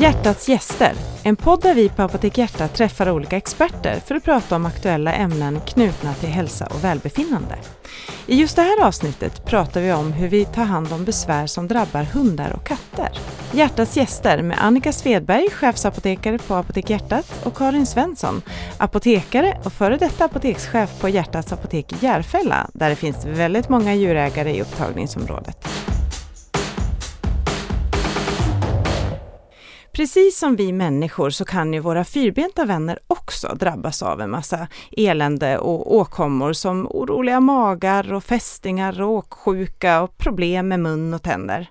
Hjärtats gäster, en podd där vi på Apotek Hjärta träffar olika experter för att prata om aktuella ämnen knutna till hälsa och välbefinnande. I just det här avsnittet pratar vi om hur vi tar hand om besvär som drabbar hundar och katter. Hjärtats gäster med Annika Svedberg, chefsapotekare på Apotek Hjärtat och Karin Svensson, apotekare och före detta apotekschef på Hjärtats apotek i Järfälla, där det finns väldigt många djurägare i upptagningsområdet. Precis som vi människor så kan ju våra fyrbenta vänner också drabbas av en massa elände och åkommor som oroliga magar och fästingar och åksjuka och problem med mun och tänder.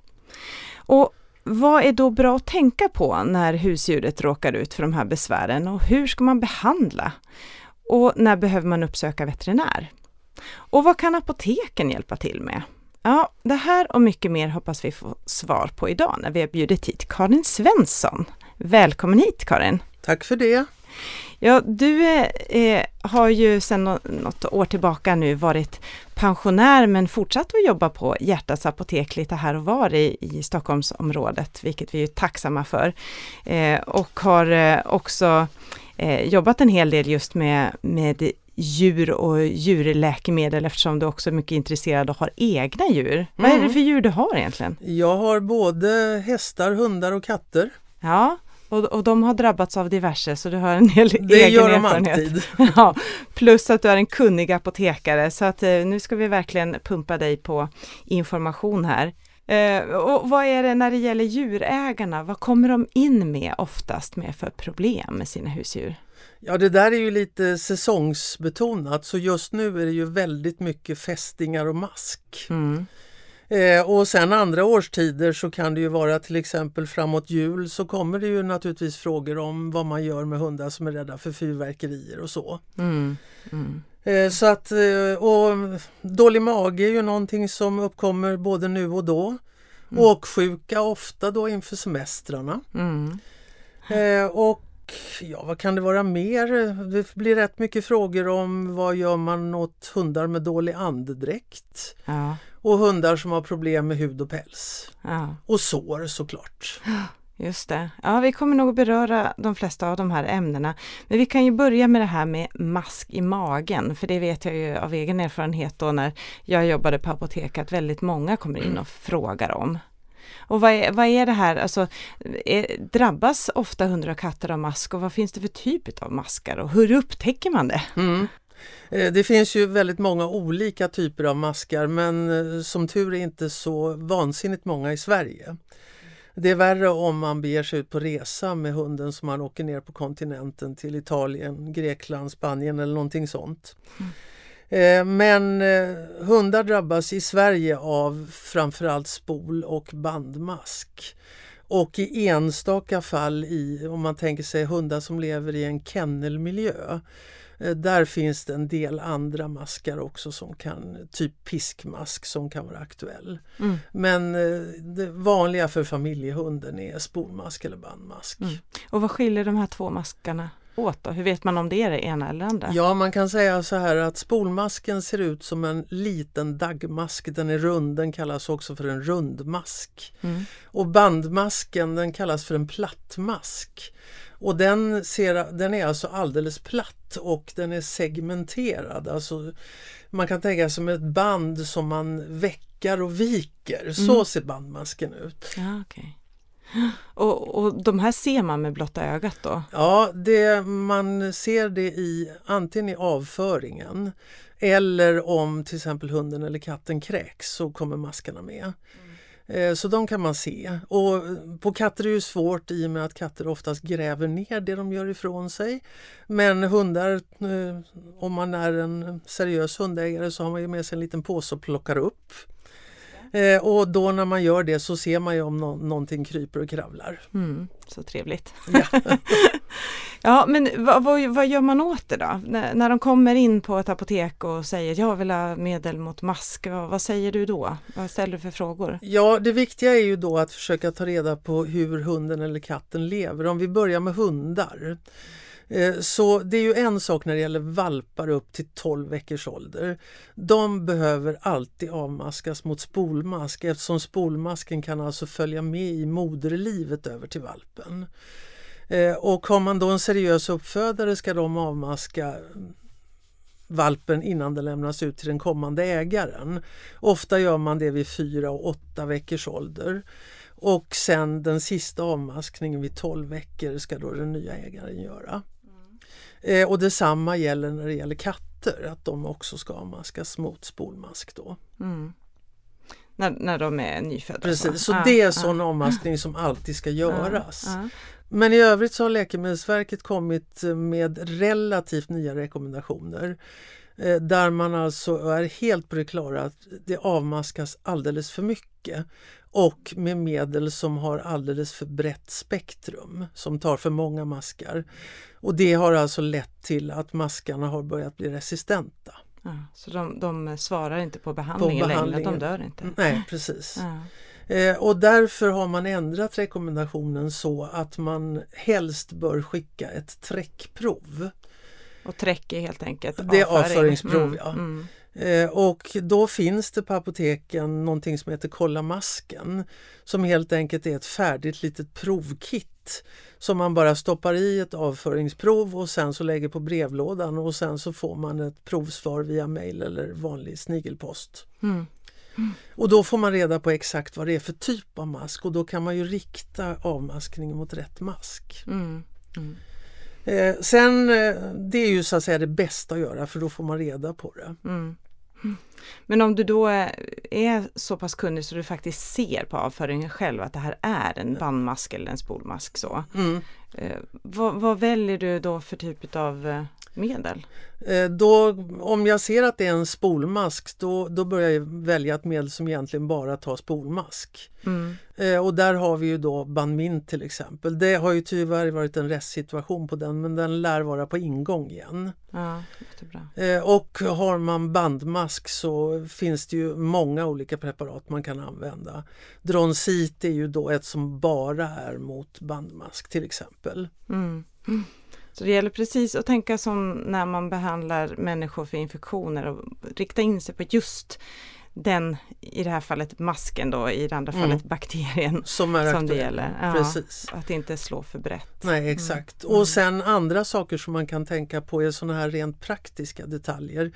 Och vad är då bra att tänka på när husdjuret råkar ut för de här besvären och hur ska man behandla? Och när behöver man uppsöka veterinär? Och vad kan apoteken hjälpa till med? Ja, det här och mycket mer hoppas vi få svar på idag när vi har bjudit hit Karin Svensson. Välkommen hit Karin! Tack för det! Ja, du eh, har ju sedan något år tillbaka nu varit pensionär men fortsatt att jobba på Hjärtats apotek lite här och var i, i Stockholmsområdet, vilket vi är tacksamma för. Eh, och har eh, också eh, jobbat en hel del just med, med djur och djurläkemedel eftersom du också är mycket intresserad och har egna djur. Mm. Vad är det mm. för djur du har egentligen? Jag har både hästar, hundar och katter. Ja, och, och de har drabbats av diverse så du har en hel det egen erfarenhet. Det gör de alltid. ja, plus att du är en kunnig apotekare så att eh, nu ska vi verkligen pumpa dig på information här. Eh, och vad är det när det gäller djurägarna, vad kommer de in med oftast med för problem med sina husdjur? Ja det där är ju lite säsongsbetonat så just nu är det ju väldigt mycket fästingar och mask. Mm. Eh, och sen andra årstider så kan det ju vara till exempel framåt jul så kommer det ju naturligtvis frågor om vad man gör med hundar som är rädda för fyrverkerier och så. Mm. Mm. Eh, så att, eh, och dålig mage är ju någonting som uppkommer både nu och då. Mm. Åksjuka ofta då inför semestrarna. Mm. Eh, och ja, vad kan det vara mer? Det blir rätt mycket frågor om vad gör man åt hundar med dålig andedräkt? Ja. Och hundar som har problem med hud och päls. Ja. Och sår såklart. Just det. Ja, vi kommer nog beröra de flesta av de här ämnena. Men vi kan ju börja med det här med mask i magen, för det vet jag ju av egen erfarenhet då när jag jobbade på apotek att väldigt många kommer in och frågar om. Och vad är, vad är det här, alltså är, drabbas ofta hundar och katter av mask och vad finns det för typ av maskar och hur upptäcker man det? Mm. Eh, det finns ju väldigt många olika typer av maskar men eh, som tur är inte så vansinnigt många i Sverige. Det är värre om man beger sig ut på resa med hunden som man åker ner på kontinenten till Italien, Grekland, Spanien eller någonting sånt. Mm. Eh, men eh, hundar drabbas i Sverige av framförallt spol och bandmask. Och i enstaka fall i, om man tänker sig hundar som lever i en kennelmiljö, eh, där finns det en del andra maskar också som kan, typ piskmask som kan vara aktuell. Mm. Men det vanliga för familjehunden är spolmask eller bandmask. Mm. Och vad skiljer de här två maskarna åt då? Hur vet man om det är det ena eller andra? Ja, man kan säga så här att spolmasken ser ut som en liten daggmask. Den är rund, den kallas också för en rundmask. Mm. Och bandmasken den kallas för en plattmask. Och den, ser, den är alltså alldeles platt och den är segmenterad. Alltså, man kan tänka sig som ett band som man veckar och viker. Mm. Så ser bandmasken ut. Ja, okay. Och, och de här ser man med blotta ögat då? Ja, det, man ser det i antingen i avföringen eller om till exempel hunden eller katten kräks så kommer maskarna med. Mm. Så de kan man se. Och på katter är det svårt i och med att katter oftast gräver ner det de gör ifrån sig. Men hundar, eh, om man är en seriös hundägare så har man med sig en liten påse och plockar upp. Eh, och då när man gör det så ser man ju om no någonting kryper och kravlar. Mm, så trevligt. Ja, ja men vad, vad, vad, gör man åt det då? När, när de kommer in på ett apotek och säger jag vill ha medel mot mask, vad, vad säger du då? Vad ställer du för frågor? Ja, det viktiga är ju då att försöka ta reda på hur hunden eller katten lever. Om vi börjar med hundar Eh, så det är ju en sak när det gäller valpar upp till 12 veckors ålder. De behöver alltid avmaskas mot spolmask eftersom spolmasken kan alltså följa med i moderlivet över till valpen. Eh, och har man då en seriös uppfödare ska de avmaska valpen innan den lämnas ut till den kommande ägaren. Ofta gör man det vid 4 och 8 veckors ålder. Och sen den sista avmaskningen vid 12 veckor ska då den nya ägaren göra. Eh, och detsamma gäller när det gäller katter, att de också ska avmaskas mot spolmask då. Mm. När, när de är nyfödda? Precis, så ah, det är sån ah. avmaskning som alltid ska göras. Ah, Men i övrigt så har Läkemedelsverket kommit med relativt nya rekommendationer där man alltså är helt på det klara att det avmaskas alldeles för mycket och med medel som har alldeles för brett spektrum, som tar för många maskar. Och det har alltså lett till att maskarna har börjat bli resistenta. Ja, så de, de svarar inte på behandlingen, på behandlingen längre, de dör inte? Nej, precis. Ja. Eh, och därför har man ändrat rekommendationen så att man helst bör skicka ett träckprov. Och träck är helt enkelt? Det är avföringsprov, mm, ja. Mm. Eh, och då finns det på apoteken någonting som heter Kolla masken som helt enkelt är ett färdigt litet provkit som man bara stoppar i ett avföringsprov och sen så lägger på brevlådan och sen så får man ett provsvar via mail eller vanlig snigelpost. Mm. Mm. Och då får man reda på exakt vad det är för typ av mask och då kan man ju rikta avmaskningen mot rätt mask. Mm. Eh, sen, eh, det är ju så att säga det bästa att göra för då får man reda på det. Mm. Men om du då är så pass kunnig så du faktiskt ser på avföringen själv att det här är en bandmask eller en spolmask så. Mm. Eh, vad, vad, väljer du då för typ av eh, medel? Eh, då, om jag ser att det är en spolmask då, då börjar jag välja ett medel som egentligen bara tar spolmask. Mm. Eh, och där har vi ju då Banmint till exempel. Det har ju tyvärr varit en restsituation på den men den lär vara på ingång igen. Ja, eh, och har man bandmask så finns det ju många olika preparat man kan använda. Dronsit är ju då ett som bara är mot bandmask till exempel. Mm. Mm. Så det gäller precis att tänka som när man behandlar människor för infektioner och rikta in sig på just den, i det här fallet masken då, i det andra mm. fallet bakterien som, är som det gäller. Ja, Precis. Att inte slå för brett. Nej mm. exakt. Mm. Och sen andra saker som man kan tänka på är sådana här rent praktiska detaljer.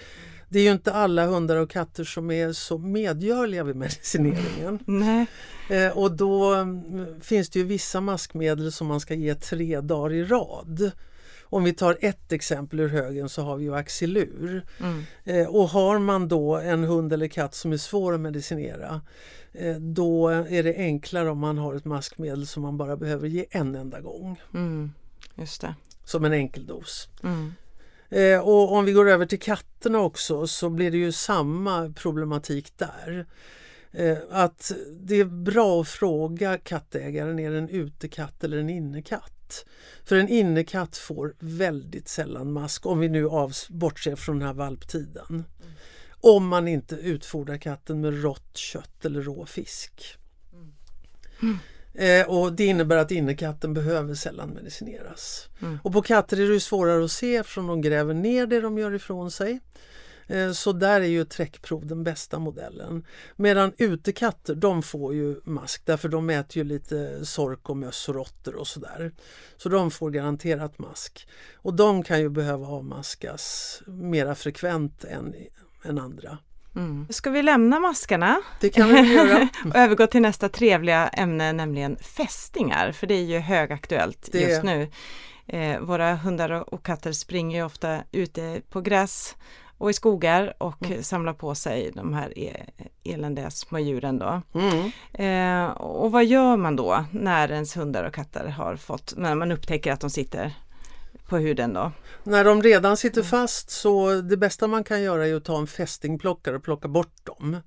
Det är ju inte alla hundar och katter som är så medgörliga vid medicineringen. Nej. Eh, och då mm, finns det ju vissa maskmedel som man ska ge tre dagar i rad. Om vi tar ett exempel ur högen så har vi ju axilur. Mm. Eh, och har man då en hund eller katt som är svår att medicinera eh, då är det enklare om man har ett maskmedel som man bara behöver ge en enda gång. Mm. Just det. Som en enkel dos. Mm. Eh, och om vi går över till katterna också så blir det ju samma problematik där. Eh, att det är bra att fråga kattägaren, är det en utekatt eller en innekatt? För en innekatt får väldigt sällan mask om vi nu av, bortser från den här valptiden. Mm. Om man inte utfodrar katten med rått kött eller rå fisk. Mm. Eh, och Det innebär att innekatten behöver sällan medicineras. Mm. Och på katter är det svårare att se eftersom de gräver ner det de gör ifrån sig. Eh, så där är ju träckprov den bästa modellen. Medan utekatter de får ju mask därför de äter ju lite sork och möss och råttor och sådär. Så de får garanterat mask. Och de kan ju behöva avmaskas mera frekvent än, än andra. Mm. Ska vi lämna maskarna? Det kan vi göra. och övergå till nästa trevliga ämne, nämligen fästingar, för det är ju högaktuellt det. just nu. Eh, våra hundar och katter springer ju ofta ute på gräs och i skogar och mm. samlar på sig de här e eländiga små djuren då. Mm. Eh, och vad gör man då när ens hundar och katter har fått, när man upptäcker att de sitter på huden då? När de redan sitter fast så det bästa man kan göra är att ta en fästingplockare och plocka bort dem.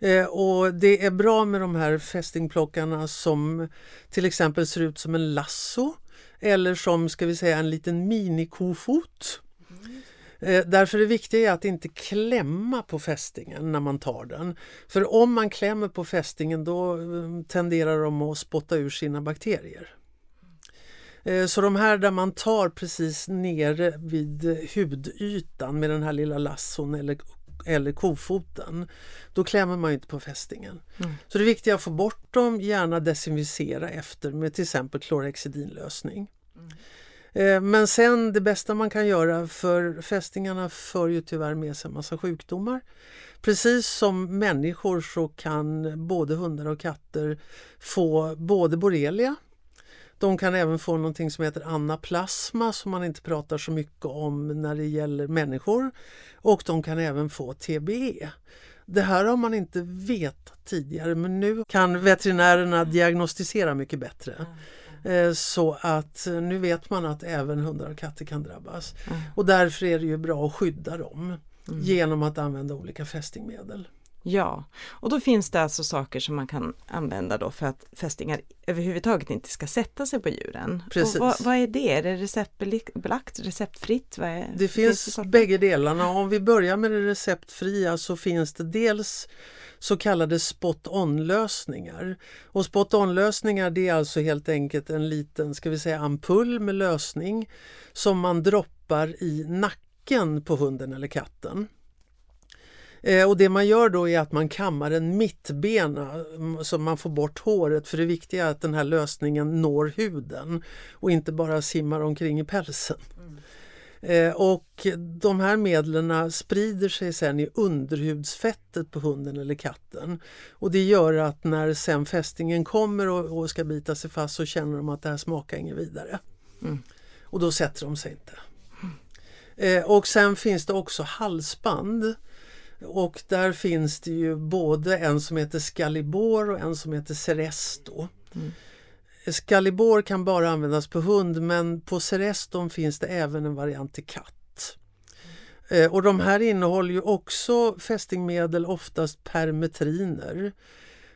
Eh, och det är bra med de här fästingplockarna som till exempel ser ut som en lasso eller som ska vi säga en liten minikofot. Eh, därför är det viktiga att inte klämma på fästingen när man tar den. För om man klämmer på fästingen då eh, tenderar de att spotta ur sina bakterier. Eh, så de här där man tar precis nere vid hudytan med den här lilla lasson eller, eller kofoten, då klämmer man inte på fästingen. Mm. Så det viktiga är att få bort dem, gärna desinficera efter med till exempel klorhexidinlösning. Mm. Eh, men sen det bästa man kan göra för fästingarna för ju tyvärr med sig en massa sjukdomar. Precis som människor så kan både hundar och katter få både borrelia de kan även få någonting som heter anaplasma som man inte pratar så mycket om när det gäller människor och de kan även få TBE. Det här har man inte vetat tidigare men nu kan veterinärerna diagnostisera mycket bättre. Eh, så att nu vet man att även hundar och katter kan drabbas. Och därför är det ju bra att skydda dem mm. genom att använda olika fästingmedel. Ja, och då finns det alltså saker som man kan använda då för att fästingar överhuvudtaget inte ska sätta sig på djuren. Precis. Vad, vad, är det? Är det receptbelagt, receptfritt? Är, det finns, finns bägge delarna. Om vi börjar med det receptfria så finns det dels så kallade spot-on lösningar. Och spot-on lösningar det är alltså helt enkelt en liten ska vi säga ampull med lösning som man droppar i nacken på hunden eller katten. Eh, och det man gör då är att man kammar en mittbena mm, så man får bort håret för det viktiga är att den här lösningen når huden och inte bara simmar omkring i pälsen. Mm. Eh, och de här medlen sprider sig sen i underhudsfettet på hunden eller katten. Och det gör att när sen fästingen kommer och, ska bita sig fast så känner de att det här smakar inget vidare. Mm. Och då sätter de sig inte. Mm. Eh, och sen finns det också halsband och där finns det ju både en som heter Scalibor och en som heter Ceresto. Mm. Scalibor kan bara användas på hund men på Cereston finns det även en variant till katt. Mm. och de här innehåller ju också fästingmedel, oftast permetriner.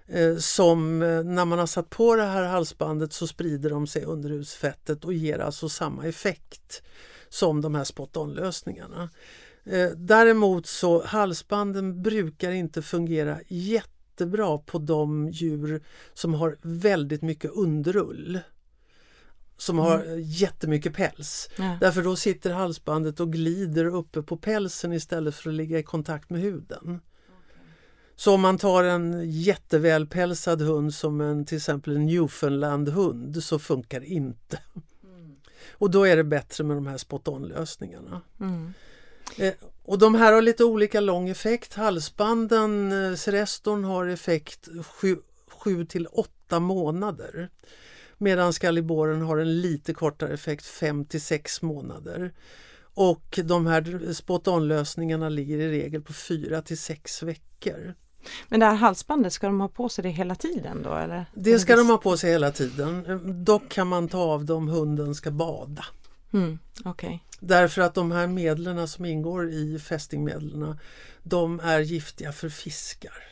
Eh, som eh, när man har satt på det här halsbandet så sprider de sig under husfettet och ger alltså samma effekt som de här spot-on-lösningarna. Däremot så halsbanden brukar inte fungera jättebra på de djur som har väldigt mycket underull. Som har mm. jättemycket päls. Ja. Därför då sitter halsbandet och glider uppe på pälsen istället för att ligga i kontakt med huden. Så om man tar en jättevälpälsad hund som en till exempel en Newfoundland-hund så funkar inte. Mm. Och då är det bättre med de här spot-on lösningarna. Mm. Eh, och de här har lite olika lång effekt. Halsbanden, eh, Serestorn har effekt 7 till 8 månader. Medan Scaliboren har en lite kortare effekt 5 till 6 månader. Och de här spot-on-lösningarna ligger i regel på 4 till 6 veckor. Men det här halsbandet, ska de ha på sig det hela tiden då? Eller? Det ska de ha på sig hela tiden. Dock kan man ta av dem hunden ska bada. Mm, okay. Därför att de här medlen som ingår i fästingmedlen de är giftiga för fiskar.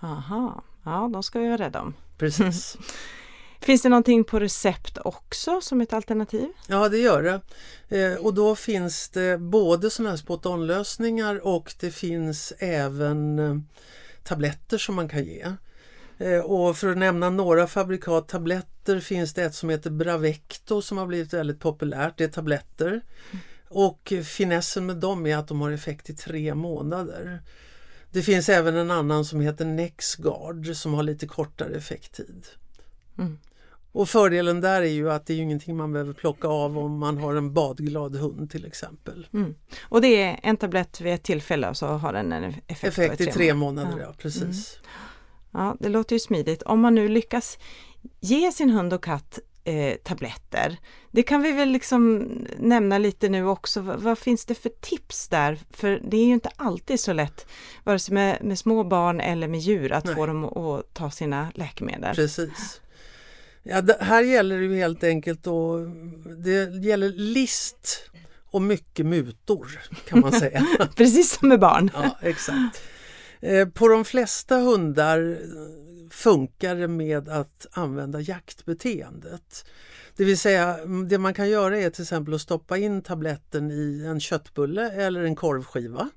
Aha, ja de ska vi vara rädda om. Precis. Finns det någonting på recept också som ett alternativ? Ja det gör det. Eh, och då finns det både sådana här spot-on lösningar och det finns även eh, tabletter som man kan ge. Eh, och för att nämna några fabrikat tabletter finns det ett som heter Bravecto som har blivit väldigt populärt. Det är tabletter. Och finessen med dem är att de har effekt i tre månader. Det finns även en annan som heter Nexgard som har lite kortare effekttid. Mm. Och fördelen där är ju att det är ingenting man behöver plocka av om man har en badglad hund till exempel. Mm. Och det är en tablett vid ett tillfälle och så har den en effekt, effekt i tre månader. månader ja. precis. Mm. Ja, det låter ju smidigt. Om man nu lyckas ge sin hund och katt eh, tabletter. Det kan vi väl liksom nämna lite nu också. Vad, vad, finns det för tips där? För det är ju inte alltid så lätt, vare sig med, med små barn eller med djur, att Nej. få dem att ta sina läkemedel. Precis. Ja, det, här gäller det ju helt enkelt och det gäller list och mycket mutor kan man säga. Precis som med barn. ja, exakt. Eh, på de flesta hundar eh, funkar det med att använda jaktbeteendet. Det vill säga, mm, det man kan göra är till exempel att stoppa in tabletten i en köttbulle eller en korvskiva.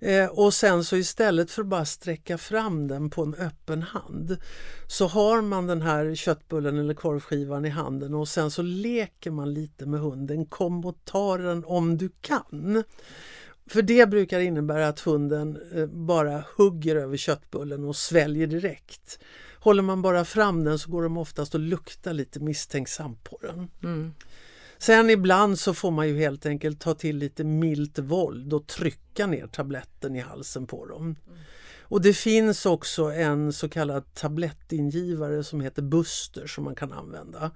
Eh, och sen så istället för att bara sträcka fram den på en öppen hand så har man den här köttbullen eller korvskivan i handen och sen så leker man lite med hunden. Kom och ta den om du kan. För det brukar innebära att hunden eh, bara hugger över köttbullen och sväljer direkt. Håller man bara fram den så går de oftast och luktar lite misstänksamt på den. Mm. Sen ibland så får man ju helt enkelt ta till lite milt våld och trycka ner tabletten i halsen på dem. Mm. Och det finns också en så kallad tablettingivare som heter Buster som man kan använda.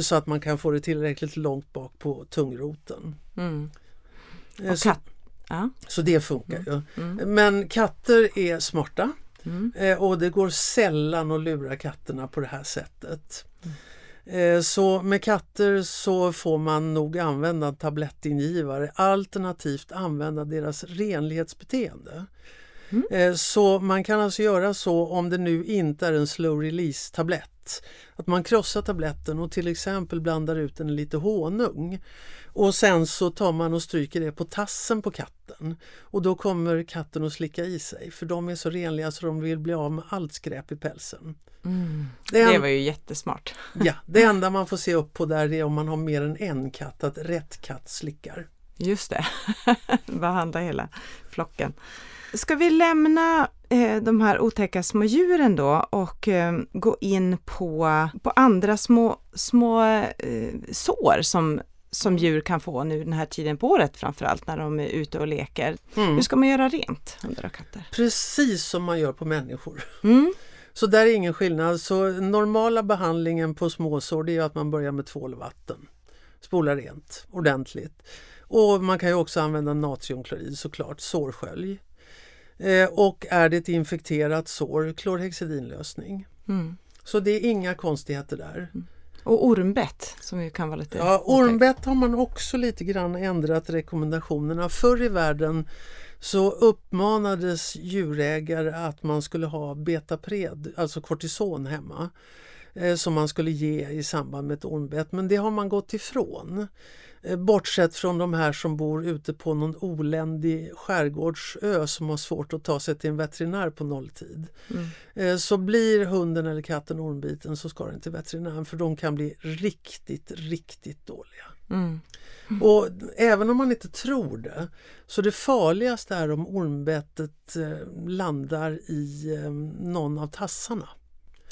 Så att man kan få det tillräckligt långt bak på tungroten. Mm. Eh, och katt, Ja. Så det funkar ju. Mm. mm. Men katter är smarta mm. Eh, och det går sällan att lura katterna på det här sättet. Mm. Så med katter så får man nog använda tablettingivare alternativt använda deras renlighetsbeteende. Mm. Eh, så man kan alltså göra så om det nu inte är en slow release tablett. Att man krossar tabletten och till exempel blandar ut den i lite honung. Och sen så tar man och stryker det på tassen på katten. Och då kommer katten att slicka i sig för de är så renliga så de vill bli av med allt skräp i pälsen. Mm. Det, det, var ju jättesmart. Ja, det enda man får se upp på där är om man har mer än en katt, att rätt katt slickar. Just det, behandla hela flocken. Ska vi lämna eh, de här otäcka små djuren då och eh, gå in på, på andra små, små eh, sår som som djur kan få nu den här tiden på året framförallt när de är ute och leker. Mm. Hur ska man göra rent hundar och katter? Precis som man gör på människor. Mm. Så där är ingen skillnad. Så normala behandlingen på småsår är att man börjar med tvål och vatten. Spola rent ordentligt. Och man kan ju också använda natriumklorid såklart, sårskölj. Eh, och är det ett infekterat sår, klorhexidinlösning. Mm. Så det är inga konstigheter där. Mm. Och ormbett som ju kan vara lite Ja, ormbett har man också lite grann ändrat rekommendationerna. Förr i världen så uppmanades djurägare att man skulle ha betapred, alltså kortison hemma eh, som man skulle ge i samband med ett ormbett men det har man gått ifrån. Eh, bortsett från de här som bor ute på någon oländig skärgårdsö som har svårt att ta sig till en veterinär på nolltid. Mm. Eh, så blir hunden eller katten ormbiten så ska den till veterinären för de kan bli riktigt, riktigt dåliga. Mm. Mm. Och även om man inte tror det, så det farligaste är om ormbettet eh, landar i någon av tassarna.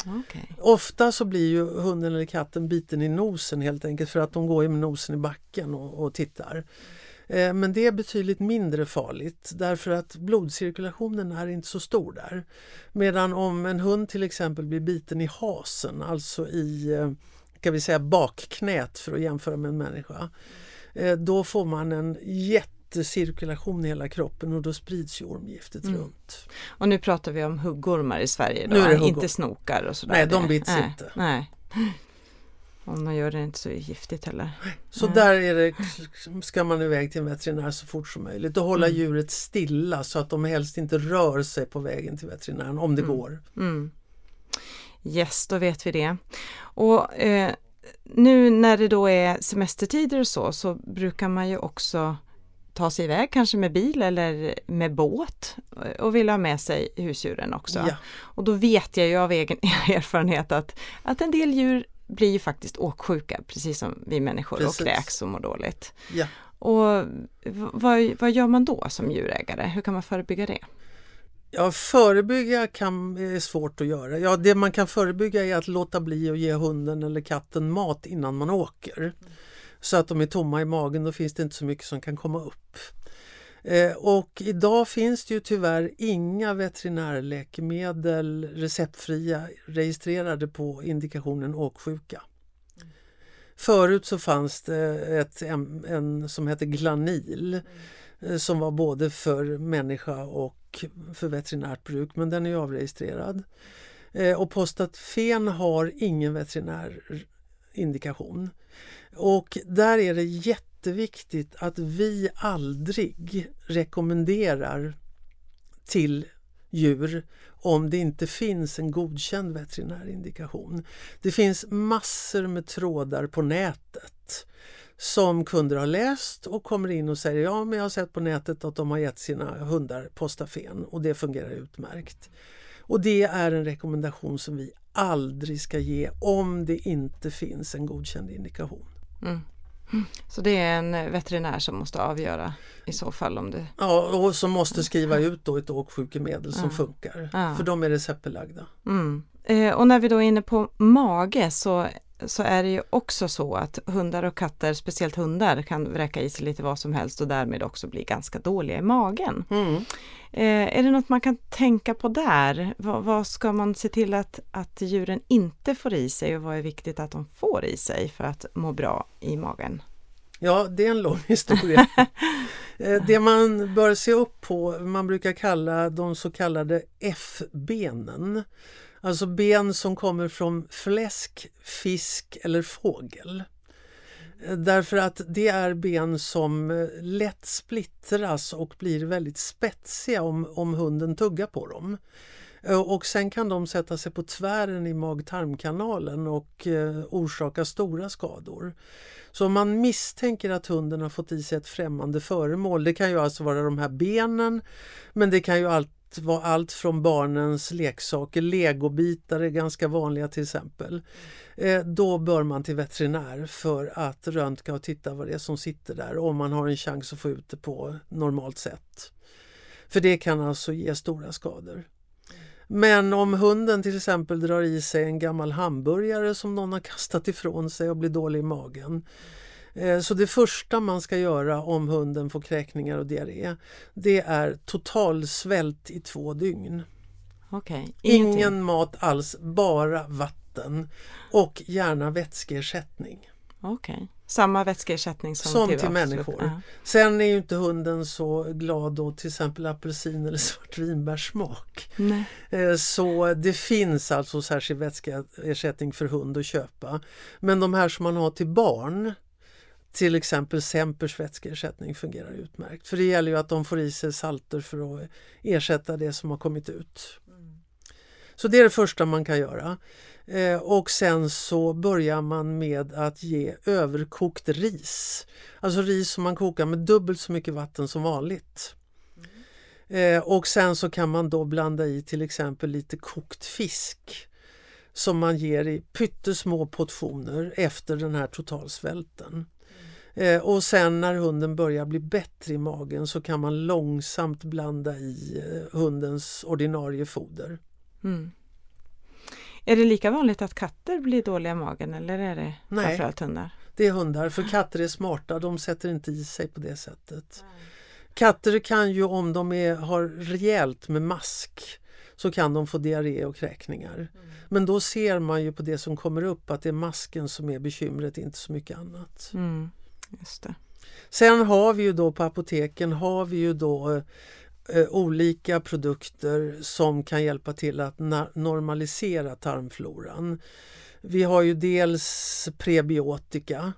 Okay. Ofta så blir ju hunden eller katten biten i nosen helt enkelt för att de går med nosen i backen och, och tittar. Eh, men det är betydligt mindre farligt därför att blodcirkulationen är inte så stor där. Medan om en hund till exempel blir biten i hasen, alltså i eh, kan vi säga bakknät för att jämföra med en människa. Eh, då får man en jätte cirkulation i hela kroppen och då sprids ju ormgiftet mm. runt. Och nu pratar vi om huggormar i Sverige då, inte snokar och sådär? Nej, de bits nej, inte. Nej. Och man gör det inte så giftigt heller. Så nej. där är det, ska man iväg till en veterinär så fort som möjligt och hålla mm. djuret stilla så att de helst inte rör sig på vägen till veterinären om det mm. går. Mm. Yes, då vet vi det. Och eh, nu när det då är semestertider och så, så brukar man ju också ta sig iväg, kanske med bil eller med båt och vill ha med sig husdjuren också. Ja. Och då vet jag ju av egen erfarenhet att, att en del djur blir ju faktiskt åksjuka, precis som vi människor precis. och kräks och mår dåligt. Ja. Och vad, vad gör man då som djurägare? Hur kan man förebygga det? Ja, förebygga kan, är svårt att göra. Ja, det man kan förebygga är att låta bli att ge hunden eller katten mat innan man åker. Så att de är tomma i magen, då finns det inte så mycket som kan komma upp. Eh, och idag finns det ju tyvärr inga veterinärläkemedel receptfria registrerade på indikationen åksjuka. Förut så fanns det ett, en, en som hette Glanil mm. som var både för människa och för veterinärt bruk men den är avregistrerad. Eh, och Postatfen har ingen veterinär indikation Och där är det jätteviktigt att vi aldrig rekommenderar till djur om det inte finns en godkänd veterinärindikation. Det finns massor med trådar på nätet som kunder har läst och kommer in och säger ja men jag har sett på nätet att de har gett sina hundar Postafen och det fungerar utmärkt. Och det är en rekommendation som vi aldrig ska ge om det inte finns en godkänd indikation. Mm. Så det är en veterinär som måste avgöra i så fall om det... Ja, och som måste skriva ut då ett åksjukemedel som ja. funkar. För de är receptbelagda. Mm. Eh, och när vi då är inne på mage så så är det ju också så att hundar och katter, speciellt hundar, kan vräka i sig lite vad som helst och därmed också bli ganska dåliga i magen. Mm. Eh, är det något man kan tänka på där? V vad ska man se till att, att djuren inte får i sig och vad är viktigt att de får i sig för att må bra i magen? Ja, det är en lång historia. Eh, det man bör se upp på, man brukar kalla de så kallade F-benen. Alltså ben som kommer från fläsk, fisk eller fågel. Eh, därför att det är ben som eh, lätt splittras och blir väldigt spetsiga om, om hunden tuggar på dem. Eh, och sen kan de sätta sig på tvären i mag-tarmkanalen och orsaka stora skador. Så om man misstänker att hunden har fått i sig ett främmande föremål, det kan ju alltså vara de här benen, men det kan ju allt var allt från barnens leksaker, legobitar är ganska vanliga till exempel. Eh, då bör man till veterinär för att röntga och titta vad det är som sitter där om man har en chans att få ut det på normalt sätt. För det kan alltså ge stora skador. Men om hunden till exempel drar i sig en gammal hamburgare som någon har kastat ifrån sig och blir dålig i magen så det första man ska göra om hunden får kräkningar och diarré det är total svält i två dygn. Okay. Ingen mat alls, bara vatten och gärna vätskeersättning. Okay. samma vätskeersättning som, som till, till människor. Ja. Sen är ju inte hunden så glad åt till exempel apelsin eller svartvinbärssmak. Eh, så det finns alltså särskild vätskeersättning för hund att köpa. Men de här som man har till barn till exempel Sempers vätskeersättning fungerar utmärkt. För det gäller ju att de får i sig salter för att ersätta det som har kommit ut. Mm. Så det är det första man kan göra. Eh, och sen så börjar man med att ge överkokt ris. Alltså ris som man kokar med dubbelt så mycket vatten som vanligt. Mm. Eh, och sen så kan man då blanda i till exempel lite kokt fisk som man ger i pyttesmå portioner efter den här totalsvälten. Eh, och sen när hunden börjar bli bättre i magen så kan man långsamt blanda i eh, hundens ordinarie foder. Mm. Är det lika vanligt att katter blir dåliga i magen eller är det Nej, framförallt hundar? det är hundar för katter är smarta, de sätter inte i sig på det sättet. Katter kan ju om de är, har rejält med mask så kan de få diarré och kräkningar. Mm. Men då ser man ju på det som kommer upp att det är masken som är bekymret, inte så mycket annat. Mm. Just det. Sen har vi ju då på apoteken har vi ju då eh, olika produkter som kan hjälpa till att normalisera tarmfloran. Vi har ju dels prebiotika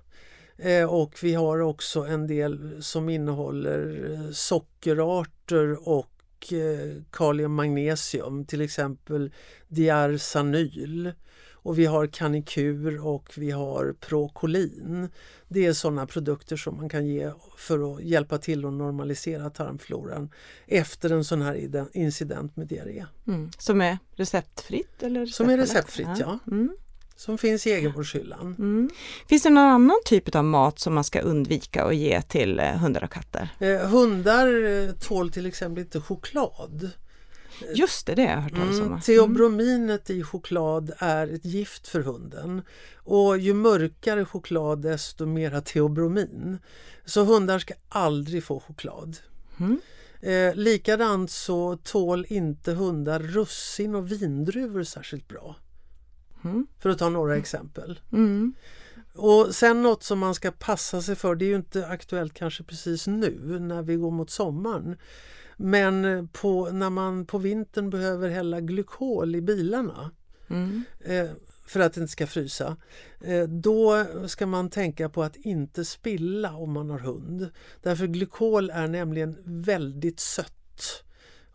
eh, och vi har också en del som innehåller eh, sockerarter och eh, kalium magnesium, till exempel diarsanyl och vi har Canikur och vi har Procolin. Det är sådana produkter som man kan ge för att hjälpa till att normalisera tarmfloran efter en sån här incident med diarré. Mm. Som är receptfritt? Eller som är receptfritt, ja. Mm. Som finns i egenvårdshyllan. Mm. Finns det någon annan typ av mat som man ska undvika att ge till eh, hundar och katter? Eh, hundar eh, tål till exempel inte choklad. Just det, det har jag hört talas om. Mm, teobrominet i choklad är ett gift för hunden och ju mörkare choklad desto mera teobromin. Så hundar ska aldrig få choklad. Mm. Eh, likadant så tål inte hundar russin och vindruvor särskilt bra. Mm. För att ta några exempel. Mm. Och sen något som man ska passa sig för, det är ju inte aktuellt kanske precis nu när vi går mot sommaren. Men på, när man på vintern behöver hälla glykol i bilarna mm. eh, för att det inte ska frysa, eh, då ska man tänka på att inte spilla om man har hund. Därför glykol är nämligen väldigt sött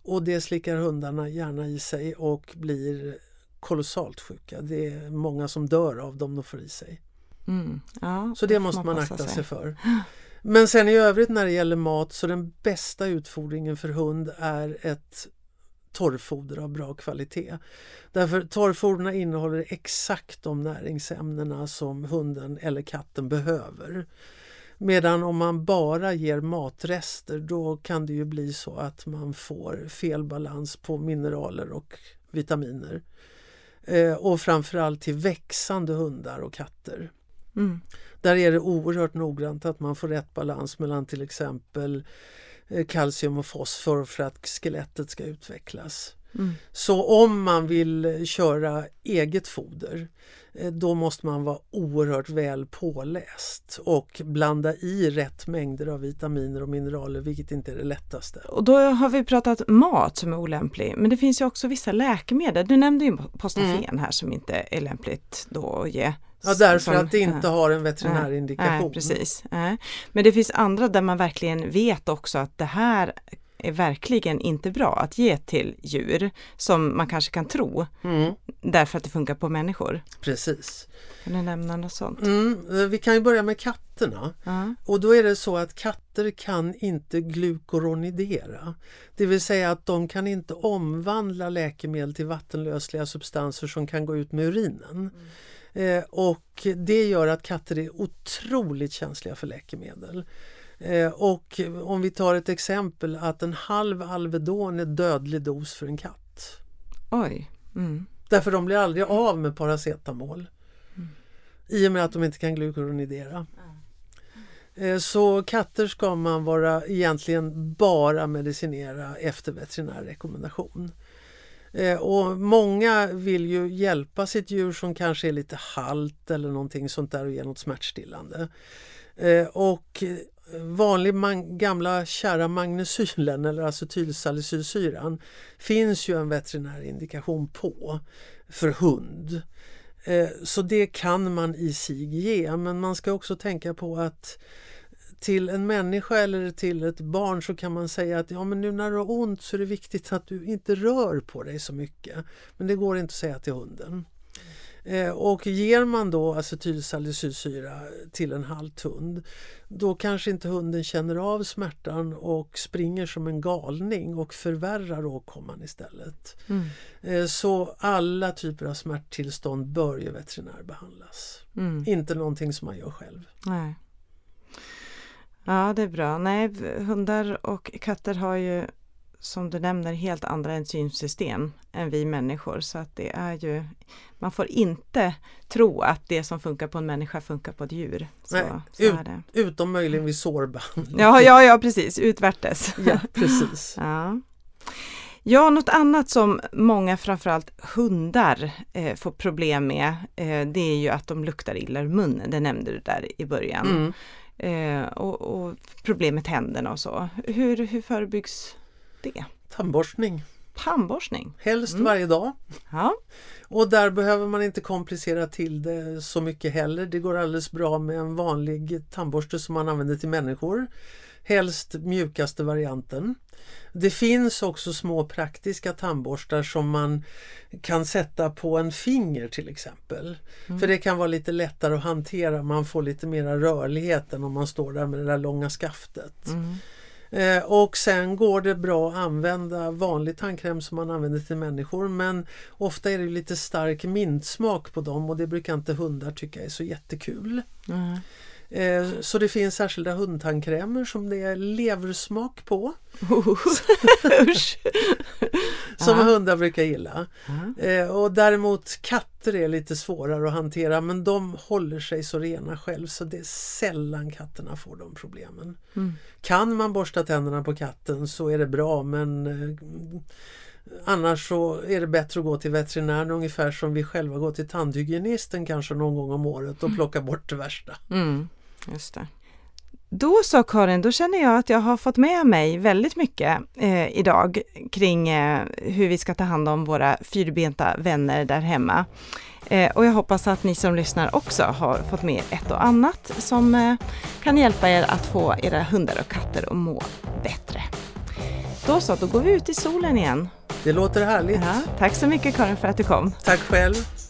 och det slickar hundarna gärna i sig och blir kolossalt sjuka. Det är många som dör av dem de får i sig. Mm. Ja, så det måste man akta sig. sig för. Men sen i övrigt när det gäller mat så den bästa utfodringen för hund är ett torrfoder av bra kvalitet. Därför torrfoderna innehåller exakt de näringsämnena som hunden eller katten behöver. Medan om man bara ger matrester då kan det ju bli så att man får fel balans på mineraler och vitaminer. Eh, och framförallt till växande hundar och katter. Mm. Där är det oerhört noggrant att man får rätt balans mellan till exempel eh, kalcium och fosfor för att skelettet ska utvecklas. Mm. Så om man vill köra eget foder eh, då måste man vara oerhört väl påläst och blanda i rätt mängder av vitaminer och mineraler vilket inte är det lättaste. Och då har vi pratat mat som är olämplig men det finns ju också vissa läkemedel. Du nämnde ju postafen mm. här som inte är lämpligt då att ge Ja därför som, att det inte har en veterinärindikation. Nej, precis. Nej. Men det finns andra där man verkligen vet också att det här är verkligen inte bra att ge till djur som man kanske kan tro mm. därför att det funkar på människor. Precis. Kan du nämna något sånt? Mm, vi kan ju börja med katterna. Uh. Och då är det så att katter kan inte glukoronidera. Det vill säga att de kan inte omvandla läkemedel till vattenlösliga substanser som kan gå ut med urinen. Eh, och det gör att katter är otroligt känsliga för läkemedel. Eh, och om vi tar ett exempel att en halv Alvedon är dödlig dos för en katt. Oj. Mm. Därför de blir aldrig av med paracetamol. Mm. I och med att de inte kan glukuronidera. Mm. Så katter ska man vara egentligen bara medicinera efter veterinär rekommendation. Eh, och många vill ju hjälpa sitt djur som kanske är lite halt eller någonting sånt där och ge något smärtstillande. Eh, och eh, vanlig man, gamla kära magnesylen eller acetylsalicylsyran finns ju en veterinär indikation på för hund. Så det kan man i sig ge men man ska också tänka på att till en människa eller till ett barn så kan man säga att ja men nu när du har ont så är det viktigt att du inte rör på dig så mycket. Men det går inte att säga till hunden. Eh, och ger man då acetylsalicylsyra till en halt hund då kanske inte hunden känner av smärtan och springer som en galning och förvärrar åkomman istället. Mm. Eh, så alla typer av smärttillstånd bör ju veterinärbehandlas. Mm. Inte någonting som man gör själv. Nej. Ja det är bra. Nej, hundar och katter har ju som du nämner helt andra enzymsystem än vi människor så att det är ju man får inte tro att det som funkar på en människa funkar på ett djur. Så, Nej, så ut, Utom möjligen vid sårbehandling. Ja, ja, ja precis, utvärtes. Ja, precis. ja. Ja, något annat som många, framförallt hundar, eh, får problem med, eh, det är ju att de luktar illa ur munnen, det nämnde du där i början. Mm. Eh, och, och, med tänderna och så. Hur, hur förebyggs det? Tandborstning. Tandborstning? Helst mm. varje dag. Ja. Och där behöver man inte komplicera till det så mycket heller. Det går alldeles bra med en vanlig tandborste som man använder till människor. Helst mjukaste varianten. Det finns också små praktiska tandborstar som man kan sätta på en finger till exempel. Mm. För det kan vara lite lättare att hantera, man får lite mera rörlighet än om man står där med det där långa skaftet. Mm. Eh, och sen går det bra att använda vanlig tandkräm som man använder till människor men ofta är det lite stark mintsmak på dem och det brukar inte hundar tycka är så jättekul. Mm. Eh, så det finns särskilda hundtandkrämer som det är leversmak på. Som ja. hundar brukar gilla. Ja. Och däremot katter är lite svårare att hantera men de håller sig så rena själv så det är sällan katterna får de problemen. Mm. Kan man borsta tänderna på katten så är det bra men eh, Annars så är det bättre att gå till veterinären ungefär som vi själva går till tandhygienisten kanske någon gång om året och mm. plocka bort det värsta. Mm. Just det. Då så Karin, då känner jag att jag har fått med mig väldigt mycket eh, idag kring eh, hur vi ska ta hand om våra fyrbenta vänner där hemma. Eh, och jag hoppas att ni som lyssnar också har fått med ett och annat som eh, kan hjälpa er att få era hundar och katter att må bättre. Då så, då går vi ut i solen igen. Det låter härligt. Ja, tack så mycket Karin för att du kom. Tack själv.